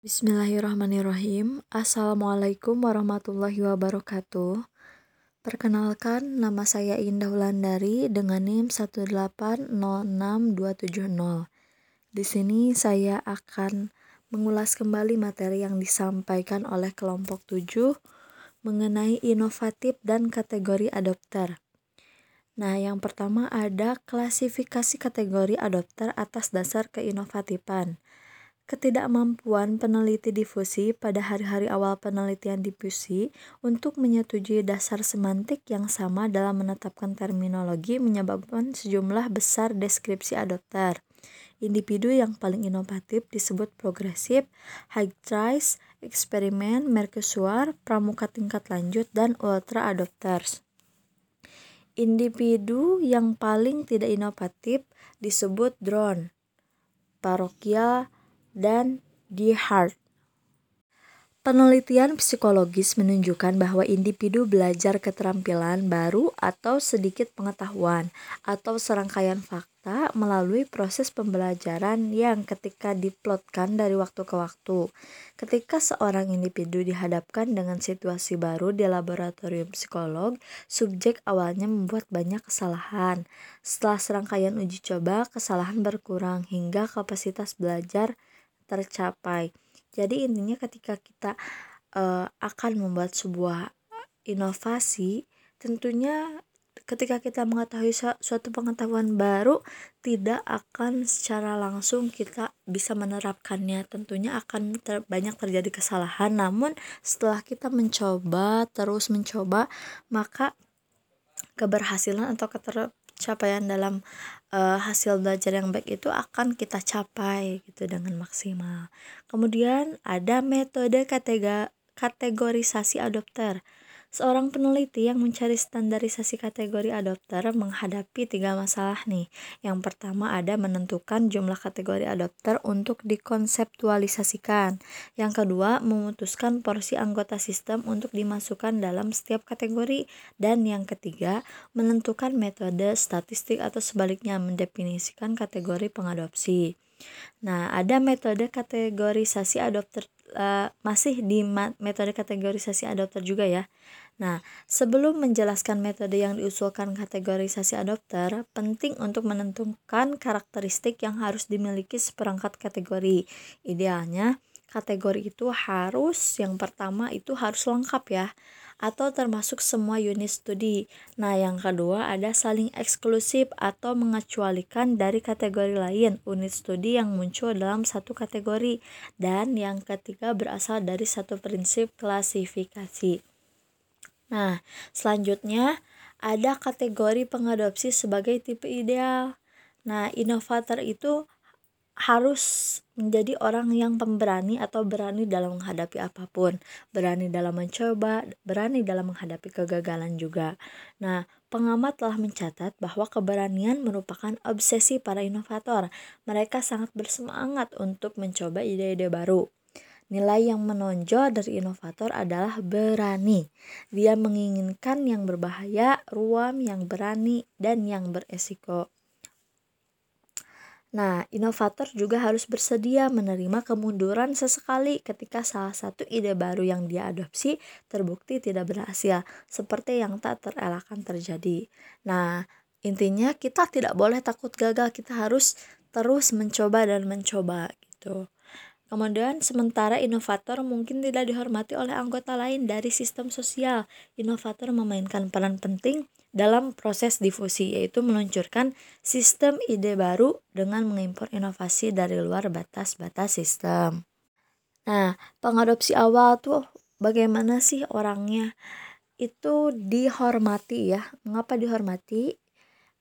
Bismillahirrahmanirrahim Assalamualaikum warahmatullahi wabarakatuh Perkenalkan, nama saya Indah Wulandari dengan NIM 1806270. Di sini saya akan mengulas kembali materi yang disampaikan oleh kelompok 7 mengenai inovatif dan kategori adopter. Nah, yang pertama ada klasifikasi kategori adopter atas dasar keinovatifan ketidakmampuan peneliti difusi pada hari-hari awal penelitian difusi untuk menyetujui dasar semantik yang sama dalam menetapkan terminologi menyebabkan sejumlah besar deskripsi adopter. Individu yang paling inovatif disebut progresif, high trace, eksperimen, mercusuar, pramuka tingkat lanjut, dan ultra adopters. Individu yang paling tidak inovatif disebut drone, parokial, dan Die Hard. Penelitian psikologis menunjukkan bahwa individu belajar keterampilan baru atau sedikit pengetahuan atau serangkaian fakta melalui proses pembelajaran yang ketika diplotkan dari waktu ke waktu. Ketika seorang individu dihadapkan dengan situasi baru di laboratorium psikolog, subjek awalnya membuat banyak kesalahan. Setelah serangkaian uji coba, kesalahan berkurang hingga kapasitas belajar tercapai. Jadi intinya ketika kita uh, akan membuat sebuah inovasi, tentunya ketika kita mengetahui suatu pengetahuan baru tidak akan secara langsung kita bisa menerapkannya tentunya akan ter banyak terjadi kesalahan namun setelah kita mencoba terus mencoba maka keberhasilan atau keter capaian dalam uh, hasil belajar yang baik itu akan kita capai gitu dengan maksimal. Kemudian ada metode kategorisasi adopter. Seorang peneliti yang mencari standarisasi kategori adopter menghadapi tiga masalah nih. Yang pertama ada menentukan jumlah kategori adopter untuk dikonseptualisasikan. Yang kedua, memutuskan porsi anggota sistem untuk dimasukkan dalam setiap kategori. Dan yang ketiga, menentukan metode statistik atau sebaliknya mendefinisikan kategori pengadopsi. Nah, ada metode kategorisasi adopter uh, masih di metode kategorisasi adopter juga ya. Nah, sebelum menjelaskan metode yang diusulkan kategorisasi adopter, penting untuk menentukan karakteristik yang harus dimiliki seperangkat kategori. Idealnya, kategori itu harus yang pertama itu harus lengkap ya atau termasuk semua unit studi. Nah, yang kedua ada saling eksklusif atau mengecualikan dari kategori lain unit studi yang muncul dalam satu kategori. Dan yang ketiga berasal dari satu prinsip klasifikasi. Nah, selanjutnya ada kategori pengadopsi sebagai tipe ideal. Nah, inovator itu harus menjadi orang yang pemberani atau berani dalam menghadapi apa pun, berani dalam mencoba, berani dalam menghadapi kegagalan juga. Nah, pengamat telah mencatat bahwa keberanian merupakan obsesi para inovator. Mereka sangat bersemangat untuk mencoba ide-ide baru. Nilai yang menonjol dari inovator adalah berani. Dia menginginkan yang berbahaya, ruam yang berani, dan yang beresiko. Nah, inovator juga harus bersedia menerima kemunduran sesekali ketika salah satu ide baru yang dia adopsi terbukti tidak berhasil, seperti yang tak terelakkan terjadi. Nah, intinya kita tidak boleh takut gagal, kita harus terus mencoba dan mencoba gitu. Kemudian sementara inovator mungkin tidak dihormati oleh anggota lain dari sistem sosial. Inovator memainkan peran penting dalam proses difusi yaitu meluncurkan sistem ide baru dengan mengimpor inovasi dari luar batas-batas sistem. Nah, pengadopsi awal tuh bagaimana sih orangnya? Itu dihormati ya. Mengapa dihormati?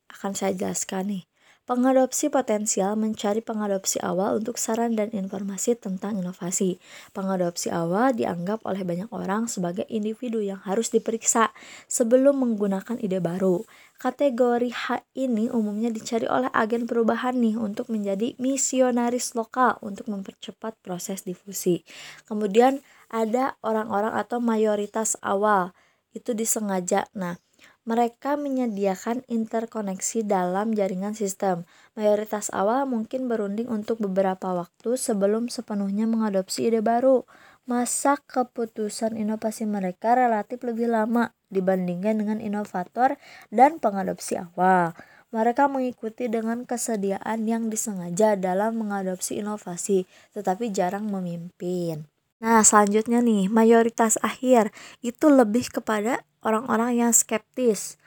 Akan saya jelaskan nih. Pengadopsi potensial mencari pengadopsi awal untuk saran dan informasi tentang inovasi. Pengadopsi awal dianggap oleh banyak orang sebagai individu yang harus diperiksa sebelum menggunakan ide baru. Kategori H ini umumnya dicari oleh agen perubahan nih untuk menjadi misionaris lokal untuk mempercepat proses difusi. Kemudian ada orang-orang atau mayoritas awal itu disengaja. Nah, Mereka menyediakan interkoneksi dalam jaringan sistem. Mayoritas awal mungkin berunding untuk beberapa waktu sebelum sepenuhnya mengadopsi ide baru. Masa keputusan inovasi mereka relatif lebih lama dibandingkan dengan inovator dan pengadopsi awal. Mereka mengikuti dengan kesediaan yang disengaja dalam mengadopsi inovasi, tetapi jarang memimpin. Nah, selanjutnya nih, mayoritas akhir itu lebih kepada orang-orang yang skeptis.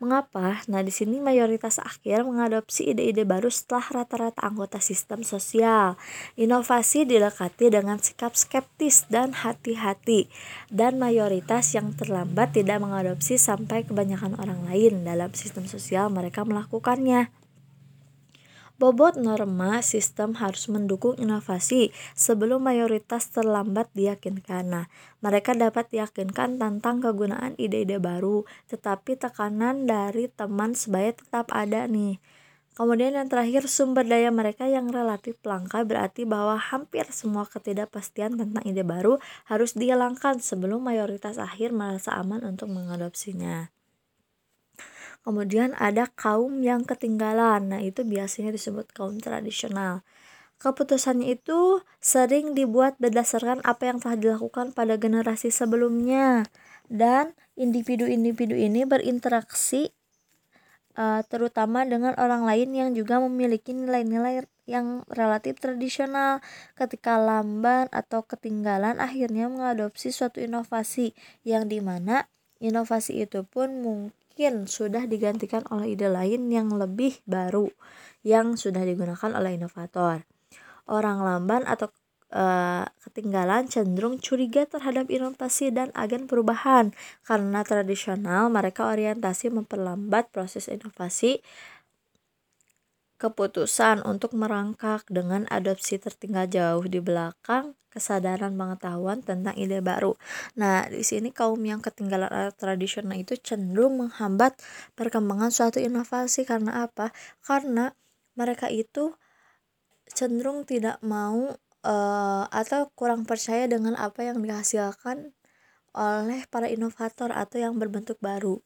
Mengapa? Nah, di sini mayoritas akhir mengadopsi ide-ide baru setelah rata-rata anggota sistem sosial. Inovasi didekati dengan sikap skeptis dan hati-hati, dan mayoritas yang terlambat tidak mengadopsi sampai kebanyakan orang lain dalam sistem sosial mereka melakukannya. Bobot norma sistem harus mendukung inovasi sebelum mayoritas terlambat diyakinkan. Nah, mereka dapat diyakinkan tentang kegunaan ide-ide baru, tetapi tekanan dari teman sebaya tetap ada nih. Kemudian yang terakhir sumber daya mereka yang relatif langka berarti bahwa hampir semua ketidakpastian tentang ide baru harus dihilangkan sebelum mayoritas akhir merasa aman untuk mengadopsinya. Kemudian ada kaum yang ketinggalan. Nah, itu biasanya disebut kaum tradisional. Keputusannya itu sering dibuat berdasarkan apa yang telah dilakukan pada generasi sebelumnya dan individu-individu ini berinteraksi uh, terutama dengan orang lain yang juga memiliki nilai-nilai yang relatif tradisional ketika lamban atau ketinggalan akhirnya mengadopsi suatu inovasi yang di mana inovasi itu pun mungkin mungkin sudah digantikan oleh ide lain yang lebih baru yang sudah digunakan oleh inovator. Orang lamban atau uh, ketinggalan cenderung curiga terhadap inovasi dan agen perubahan karena tradisional mereka orientasi memperlambat proses inovasi keputusan untuk merangkak dengan adopsi tertinggal jauh di belakang kesadaran pengetahuan tentang ide baru. Nah, di sini kaum yang ketinggalan alat tradisional itu cenderung menghambat perkembangan suatu inovasi karena apa? Karena mereka itu cenderung tidak mau uh, atau kurang percaya dengan apa yang dihasilkan oleh para inovator atau yang berbentuk baru.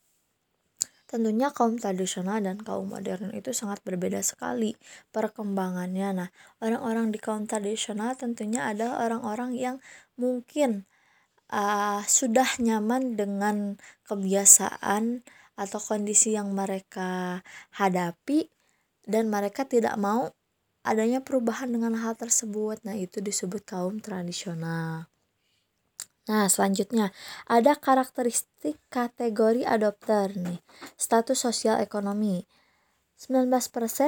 Tentunya kaum tradisional dan kaum modern itu sangat berbeda sekali perkembangannya. Nah, orang-orang di kaum tradisional tentunya adalah orang-orang yang mungkin uh, sudah nyaman dengan kebiasaan atau kondisi yang mereka hadapi dan mereka tidak mau adanya perubahan dengan hal tersebut. Nah, itu disebut kaum tradisional. Nah, selanjutnya ada karakteristik kategori adopter nih. Status sosial ekonomi. 19%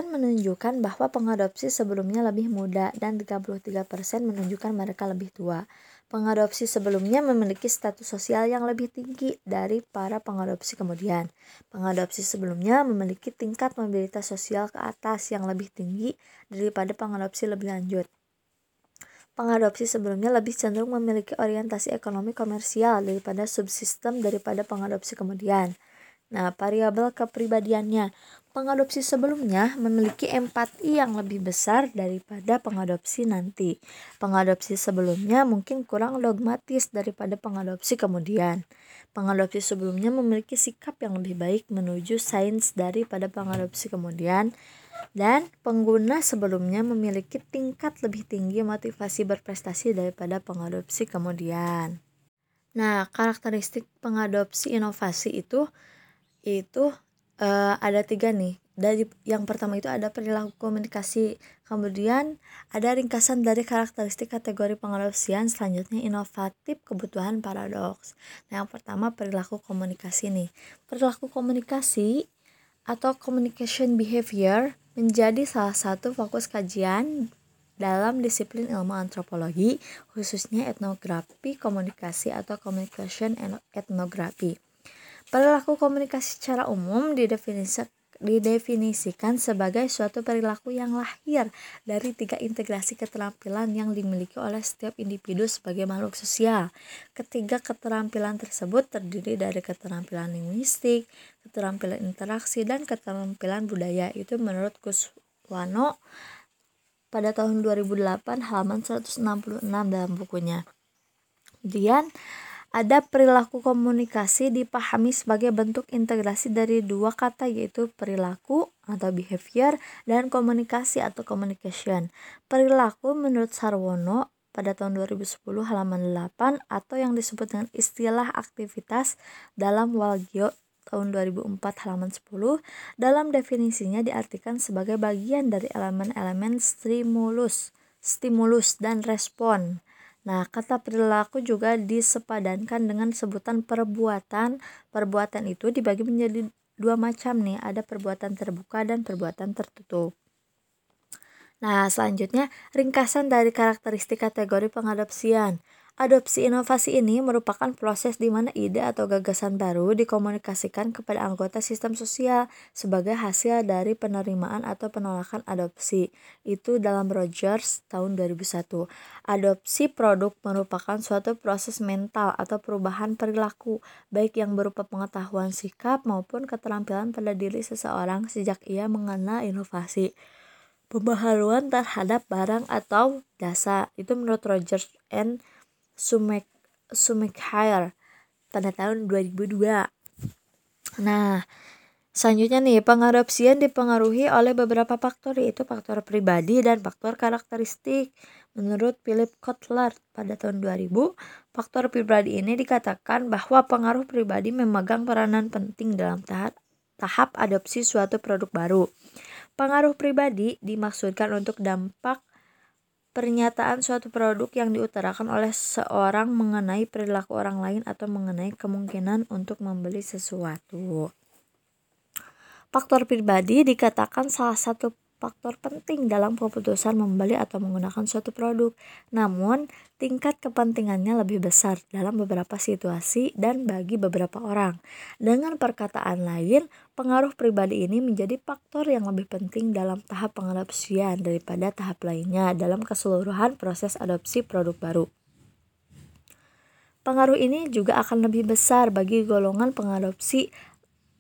menunjukkan bahwa pengadopsi sebelumnya lebih muda dan 33% menunjukkan mereka lebih tua. Pengadopsi sebelumnya memiliki status sosial yang lebih tinggi dari para pengadopsi kemudian. Pengadopsi sebelumnya memiliki tingkat mobilitas sosial ke atas yang lebih tinggi daripada pengadopsi lebih lanjut pengadopsi sebelumnya lebih cenderung memiliki orientasi ekonomi komersial daripada subsistem daripada pengadopsi kemudian. Nah, variabel kepribadiannya. Pengadopsi sebelumnya memiliki empati yang lebih besar daripada pengadopsi nanti. Pengadopsi sebelumnya mungkin kurang dogmatis daripada pengadopsi kemudian. Pengadopsi sebelumnya memiliki sikap yang lebih baik menuju sains daripada pengadopsi kemudian dan pengguna sebelumnya memiliki tingkat lebih tinggi motivasi berprestasi daripada pengadopsi kemudian. Nah, karakteristik pengadopsi inovasi itu itu uh, ada tiga nih. Dari yang pertama itu ada perilaku komunikasi, kemudian ada ringkasan dari karakteristik kategori pengadopsian, selanjutnya inovatif kebutuhan paradoks. Nah, yang pertama perilaku komunikasi nih. Perilaku komunikasi atau communication behavior menjadi salah satu fokus kajian dalam disiplin ilmu antropologi, khususnya etnografi komunikasi atau communication etnografi. Perilaku komunikasi secara umum didefinisikan didefinisikan sebagai suatu perilaku yang lahir dari tiga integrasi keterampilan yang dimiliki oleh setiap individu sebagai makhluk sosial. Ketiga keterampilan tersebut terdiri dari keterampilan linguistik, keterampilan interaksi, dan keterampilan budaya. Itu menurut Kuswano pada tahun 2008 halaman 166 dalam bukunya. Kemudian Ada perilaku komunikasi dipahami sebagai bentuk integrasi dari dua kata yaitu perilaku atau behavior dan komunikasi atau communication. Perilaku menurut Sarwono pada tahun 2010 halaman 8 atau yang disebut dengan istilah aktivitas dalam Walgio tahun 2004 halaman 10 dalam definisinya diartikan sebagai bagian dari elemen-elemen stimulus stimulus dan respon Nah, kata perilaku juga disepadankan dengan sebutan perbuatan. Perbuatan itu dibagi menjadi dua macam nih, ada perbuatan terbuka dan perbuatan tertutup. Nah, selanjutnya ringkasan dari karakteristik kategori pengadopsian. Adopsi inovasi ini merupakan proses di mana ide atau gagasan baru dikomunikasikan kepada anggota sistem sosial sebagai hasil dari penerimaan atau penolakan adopsi. Itu dalam Rogers tahun 2001. Adopsi produk merupakan suatu proses mental atau perubahan perilaku, baik yang berupa pengetahuan sikap maupun keterampilan pada diri seseorang sejak ia mengenal inovasi pembaharuan terhadap barang atau jasa. Itu menurut Rogers and Sumek Sumekhair pada tahun 2002. Nah, selanjutnya nih, pengadopsian dipengaruhi oleh beberapa faktor yaitu faktor pribadi dan faktor karakteristik. Menurut Philip Kotler pada tahun 2000, faktor pribadi ini dikatakan bahwa pengaruh pribadi memegang peranan penting dalam tahap tahap adopsi suatu produk baru. Pengaruh pribadi dimaksudkan untuk dampak pernyataan suatu produk yang diutarakan oleh seorang mengenai perilaku orang lain atau mengenai kemungkinan untuk membeli sesuatu. Faktor pribadi dikatakan salah satu faktor penting dalam keputusan membeli atau menggunakan suatu produk. Namun, tingkat kepentingannya lebih besar dalam beberapa situasi dan bagi beberapa orang. Dengan perkataan lain, pengaruh pribadi ini menjadi faktor yang lebih penting dalam tahap pengadopsian daripada tahap lainnya dalam keseluruhan proses adopsi produk baru. Pengaruh ini juga akan lebih besar bagi golongan pengadopsi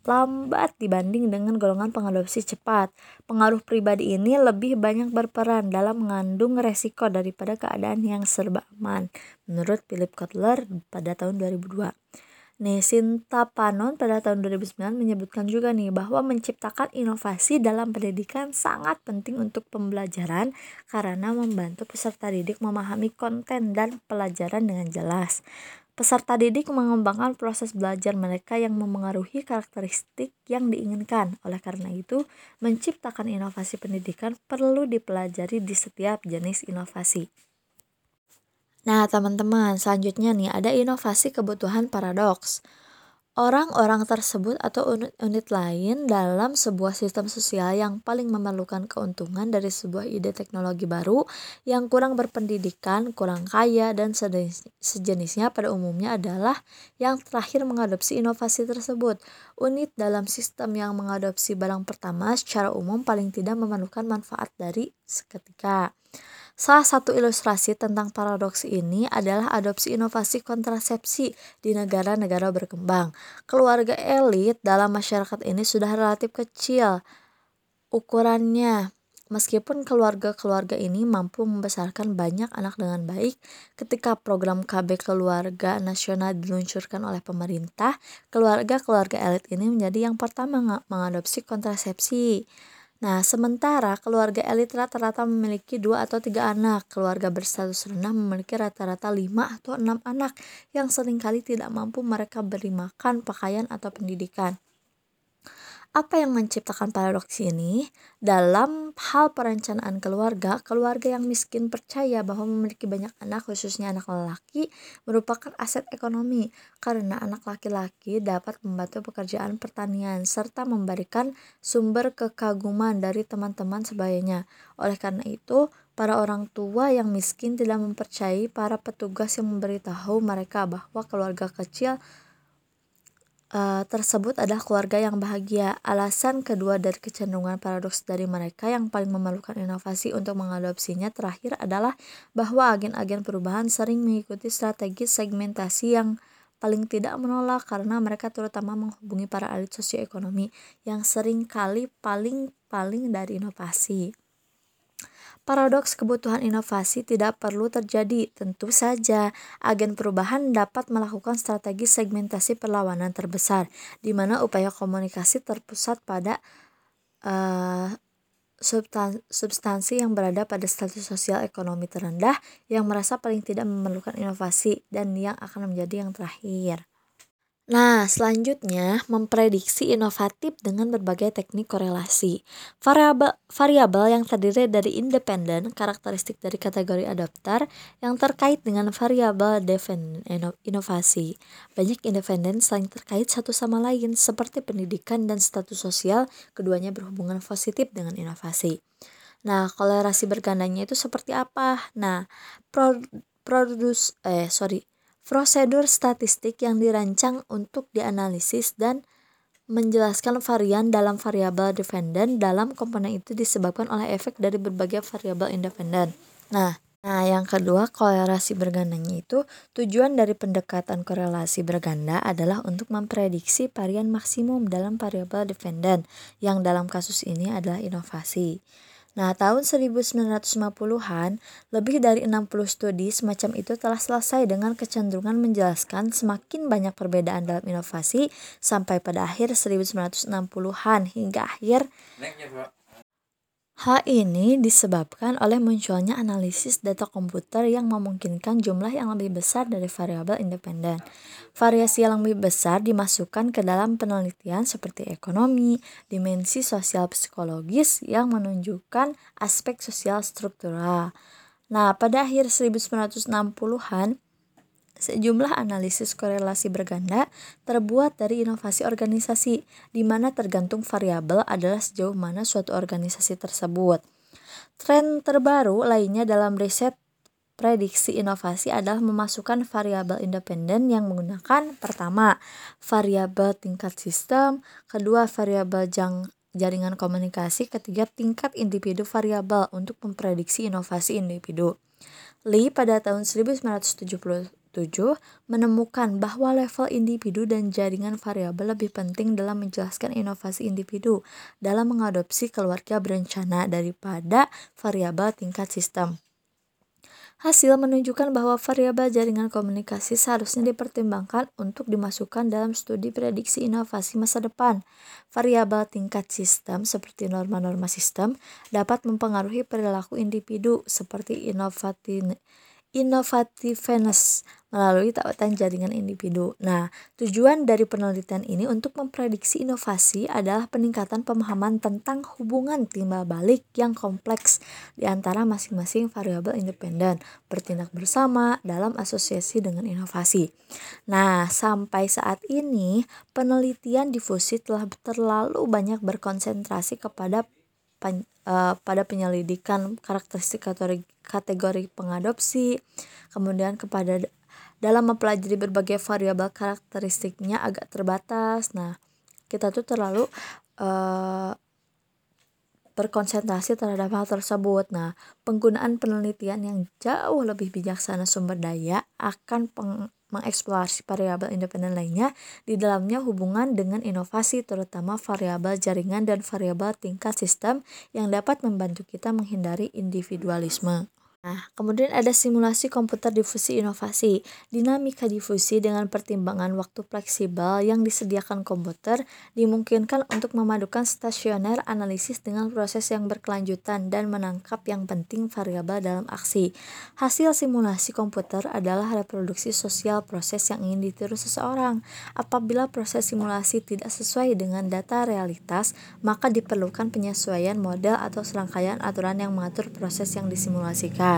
lambat dibanding dengan golongan pengadopsi cepat. Pengaruh pribadi ini lebih banyak berperan dalam mengandung resiko daripada keadaan yang serba aman, menurut Philip Kotler pada tahun 2002. Nih, Sinta Panon pada tahun 2009 menyebutkan juga nih bahwa menciptakan inovasi dalam pendidikan sangat penting untuk pembelajaran karena membantu peserta didik memahami konten dan pelajaran dengan jelas. Peserta didik mengembangkan proses belajar mereka yang memengaruhi karakteristik yang diinginkan. Oleh karena itu, menciptakan inovasi pendidikan perlu dipelajari di setiap jenis inovasi. Nah, teman-teman, selanjutnya nih ada inovasi kebutuhan paradoks orang-orang tersebut atau unit-unit lain dalam sebuah sistem sosial yang paling memerlukan keuntungan dari sebuah ide teknologi baru yang kurang berpendidikan, kurang kaya, dan sejenisnya pada umumnya adalah yang terakhir mengadopsi inovasi tersebut. Unit dalam sistem yang mengadopsi barang pertama secara umum paling tidak memerlukan manfaat dari seketika. Salah satu ilustrasi tentang paradoks ini adalah adopsi inovasi kontrasepsi di negara-negara berkembang. Keluarga elit dalam masyarakat ini sudah relatif kecil ukurannya. Meskipun keluarga-keluarga ini mampu membesarkan banyak anak dengan baik, ketika program KB Keluarga Nasional diluncurkan oleh pemerintah, keluarga-keluarga elit ini menjadi yang pertama mengadopsi kontrasepsi. Nah, sementara keluarga elit rata-rata memiliki dua atau tiga anak, keluarga berstatus rendah memiliki rata-rata lima atau enam anak yang sering kali tidak mampu mereka beri makan, pakaian, atau pendidikan. Apa yang menciptakan paradoks ini? Dalam hal perencanaan keluarga, keluarga yang miskin percaya bahwa memiliki banyak anak, khususnya anak lelaki, merupakan aset ekonomi karena anak laki-laki dapat membantu pekerjaan pertanian serta memberikan sumber kekaguman dari teman-teman sebayanya. Oleh karena itu, para orang tua yang miskin tidak mempercayai para petugas yang memberitahu mereka bahwa keluarga kecil uh, tersebut adalah keluarga yang bahagia. Alasan kedua dari kecenderungan paradoks dari mereka yang paling memerlukan inovasi untuk mengadopsinya terakhir adalah bahwa agen-agen perubahan sering mengikuti strategi segmentasi yang paling tidak menolak karena mereka terutama menghubungi para elit sosioekonomi yang sering kali paling paling dari inovasi. Paradoks kebutuhan inovasi tidak perlu terjadi. Tentu saja, agen perubahan dapat melakukan strategi segmentasi perlawanan terbesar, di mana upaya komunikasi terpusat pada uh, substansi yang berada pada status sosial ekonomi terendah, yang merasa paling tidak memerlukan inovasi, dan yang akan menjadi yang terakhir. Nah, selanjutnya memprediksi inovatif dengan berbagai teknik korelasi. Variabel yang terdiri dari independen, karakteristik dari kategori adapter yang terkait dengan variabel inovasi. Banyak independen saling terkait satu sama lain seperti pendidikan dan status sosial, keduanya berhubungan positif dengan inovasi. Nah, korelasi bergandanya itu seperti apa? Nah, pro, produs eh sorry prosedur statistik yang dirancang untuk dianalisis dan menjelaskan varian dalam variabel dependen dalam komponen itu disebabkan oleh efek dari berbagai variabel independen. Nah, nah yang kedua korelasi bergandanya itu tujuan dari pendekatan korelasi berganda adalah untuk memprediksi varian maksimum dalam variabel dependen yang dalam kasus ini adalah inovasi. Nah, tahun 1950-an, lebih dari 60 studi semacam itu telah selesai dengan kecenderungan menjelaskan semakin banyak perbedaan dalam inovasi sampai pada akhir 1960-an hingga akhir Hal ini disebabkan oleh munculnya analisis data komputer yang memungkinkan jumlah yang lebih besar dari variabel independen. Variasi yang lebih besar dimasukkan ke dalam penelitian seperti ekonomi, dimensi sosial psikologis yang menunjukkan aspek sosial struktural. Nah, pada akhir 1960-an, Sejumlah analisis korelasi berganda terbuat dari inovasi organisasi, di mana tergantung variabel adalah sejauh mana suatu organisasi tersebut. Tren terbaru lainnya dalam riset prediksi inovasi adalah memasukkan variabel independen yang menggunakan pertama, variabel tingkat sistem, kedua variabel jang jaringan komunikasi, ketiga tingkat individu variabel untuk memprediksi inovasi individu. Lee pada tahun 1970 7. Menemukan bahwa level individu dan jaringan variabel lebih penting dalam menjelaskan inovasi individu dalam mengadopsi keluarga berencana daripada variabel tingkat sistem. Hasil menunjukkan bahwa variabel jaringan komunikasi seharusnya dipertimbangkan untuk dimasukkan dalam studi prediksi inovasi masa depan. Variabel tingkat sistem seperti norma-norma sistem dapat mempengaruhi perilaku individu seperti inovatif Innovativeness melalui tautan jaringan individu. Nah, tujuan dari penelitian ini untuk memprediksi inovasi adalah peningkatan pemahaman tentang hubungan timbal balik yang kompleks di antara masing-masing variabel independen bertindak bersama dalam asosiasi dengan inovasi. Nah, sampai saat ini penelitian difusi telah terlalu banyak berkonsentrasi kepada uh, pada penyelidikan karakteristik kategori, kategori pengadopsi, kemudian kepada dalam mempelajari berbagai variabel karakteristiknya agak terbatas. Nah, kita tuh terlalu uh, berkonsentrasi terhadap hal tersebut. Nah, penggunaan penelitian yang jauh lebih bijaksana sumber daya akan peng mengeksplorasi variabel independen lainnya di dalamnya hubungan dengan inovasi terutama variabel jaringan dan variabel tingkat sistem yang dapat membantu kita menghindari individualisme. Nah, kemudian ada simulasi komputer difusi inovasi. Dinamika difusi dengan pertimbangan waktu fleksibel yang disediakan komputer dimungkinkan untuk memadukan stasioner analisis dengan proses yang berkelanjutan dan menangkap yang penting variabel dalam aksi. Hasil simulasi komputer adalah reproduksi sosial proses yang ingin ditiru seseorang. Apabila proses simulasi tidak sesuai dengan data realitas, maka diperlukan penyesuaian model atau serangkaian aturan yang mengatur proses yang disimulasikan.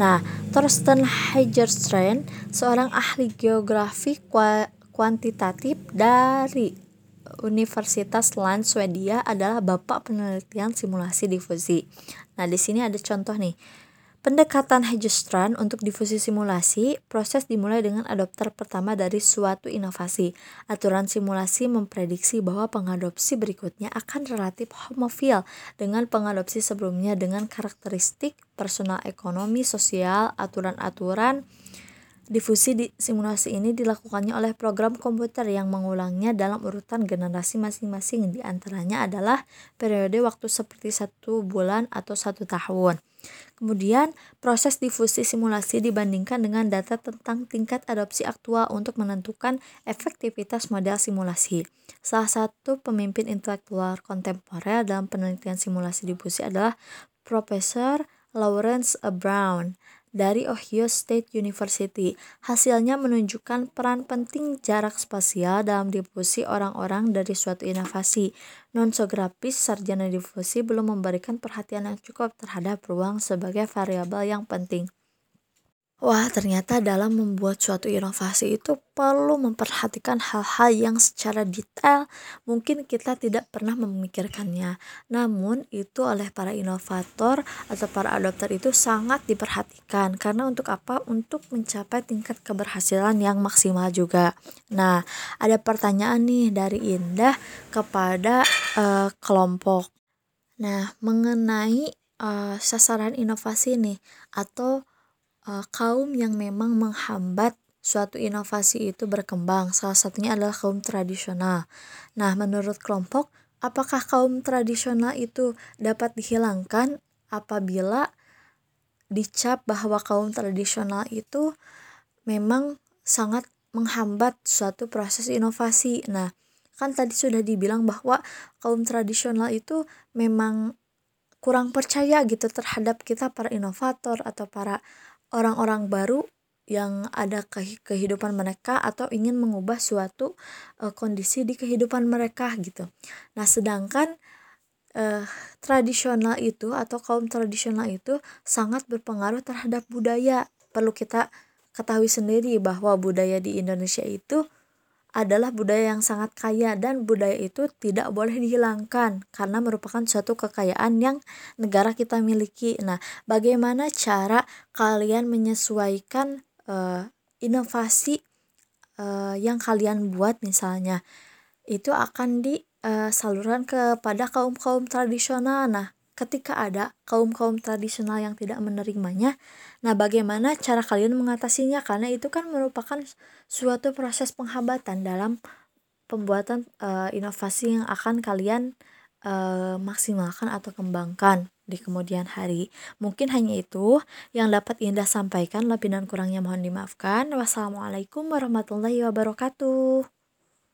Nah, Thorsten Heijerstrand, seorang ahli geografi kuantitatif dari Universitas Land Swedia adalah bapak penelitian simulasi difusi. Nah, di sini ada contoh nih. Pendekatan Hegestran untuk difusi simulasi, proses dimulai dengan adopter pertama dari suatu inovasi. Aturan simulasi memprediksi bahwa pengadopsi berikutnya akan relatif homofil dengan pengadopsi sebelumnya dengan karakteristik personal ekonomi, sosial, aturan-aturan, Difusi di simulasi ini dilakukannya oleh program komputer yang mengulangnya dalam urutan generasi masing-masing. Di antaranya adalah periode waktu seperti satu bulan atau satu tahun. Kemudian, proses difusi simulasi dibandingkan dengan data tentang tingkat adopsi aktual untuk menentukan efektivitas model simulasi. Salah satu pemimpin intelektual kontemporer dalam penelitian simulasi difusi adalah Profesor Lawrence Brown dari Ohio State University. Hasilnya menunjukkan peran penting jarak spasial dalam difusi orang-orang dari suatu inovasi. Nonsografis sarjana difusi belum memberikan perhatian yang cukup terhadap ruang sebagai variabel yang penting. Wah, ternyata dalam membuat suatu inovasi itu perlu memperhatikan hal-hal yang secara detail mungkin kita tidak pernah memikirkannya. Namun, itu oleh para inovator atau para adopter itu sangat diperhatikan. Karena untuk apa? Untuk mencapai tingkat keberhasilan yang maksimal juga. Nah, ada pertanyaan nih dari Indah kepada uh, kelompok. Nah, mengenai uh, sasaran inovasi nih atau uh, kaum yang memang menghambat suatu inovasi itu berkembang. Salah satunya adalah kaum tradisional. Nah, menurut kelompok, apakah kaum tradisional itu dapat dihilangkan apabila dicap bahwa kaum tradisional itu memang sangat menghambat suatu proses inovasi. Nah, kan tadi sudah dibilang bahwa kaum tradisional itu memang kurang percaya gitu terhadap kita para inovator atau para orang-orang baru yang ada ke kehidupan mereka atau ingin mengubah suatu uh, kondisi di kehidupan mereka gitu. Nah, sedangkan uh, tradisional itu atau kaum tradisional itu sangat berpengaruh terhadap budaya. Perlu kita ketahui sendiri bahwa budaya di Indonesia itu adalah budaya yang sangat kaya dan budaya itu tidak boleh dihilangkan karena merupakan suatu kekayaan yang negara kita miliki. Nah, bagaimana cara kalian menyesuaikan uh, inovasi uh, yang kalian buat misalnya itu akan disalurkan uh, kepada kaum-kaum tradisional. Nah, ketika ada kaum-kaum tradisional yang tidak menerimanya, nah bagaimana cara kalian mengatasinya? Karena itu kan merupakan suatu proses penghambatan dalam pembuatan uh, inovasi yang akan kalian uh, maksimalkan atau kembangkan di kemudian hari. Mungkin hanya itu yang dapat Indah sampaikan, lebih dan kurangnya mohon dimaafkan. Wassalamualaikum warahmatullahi wabarakatuh.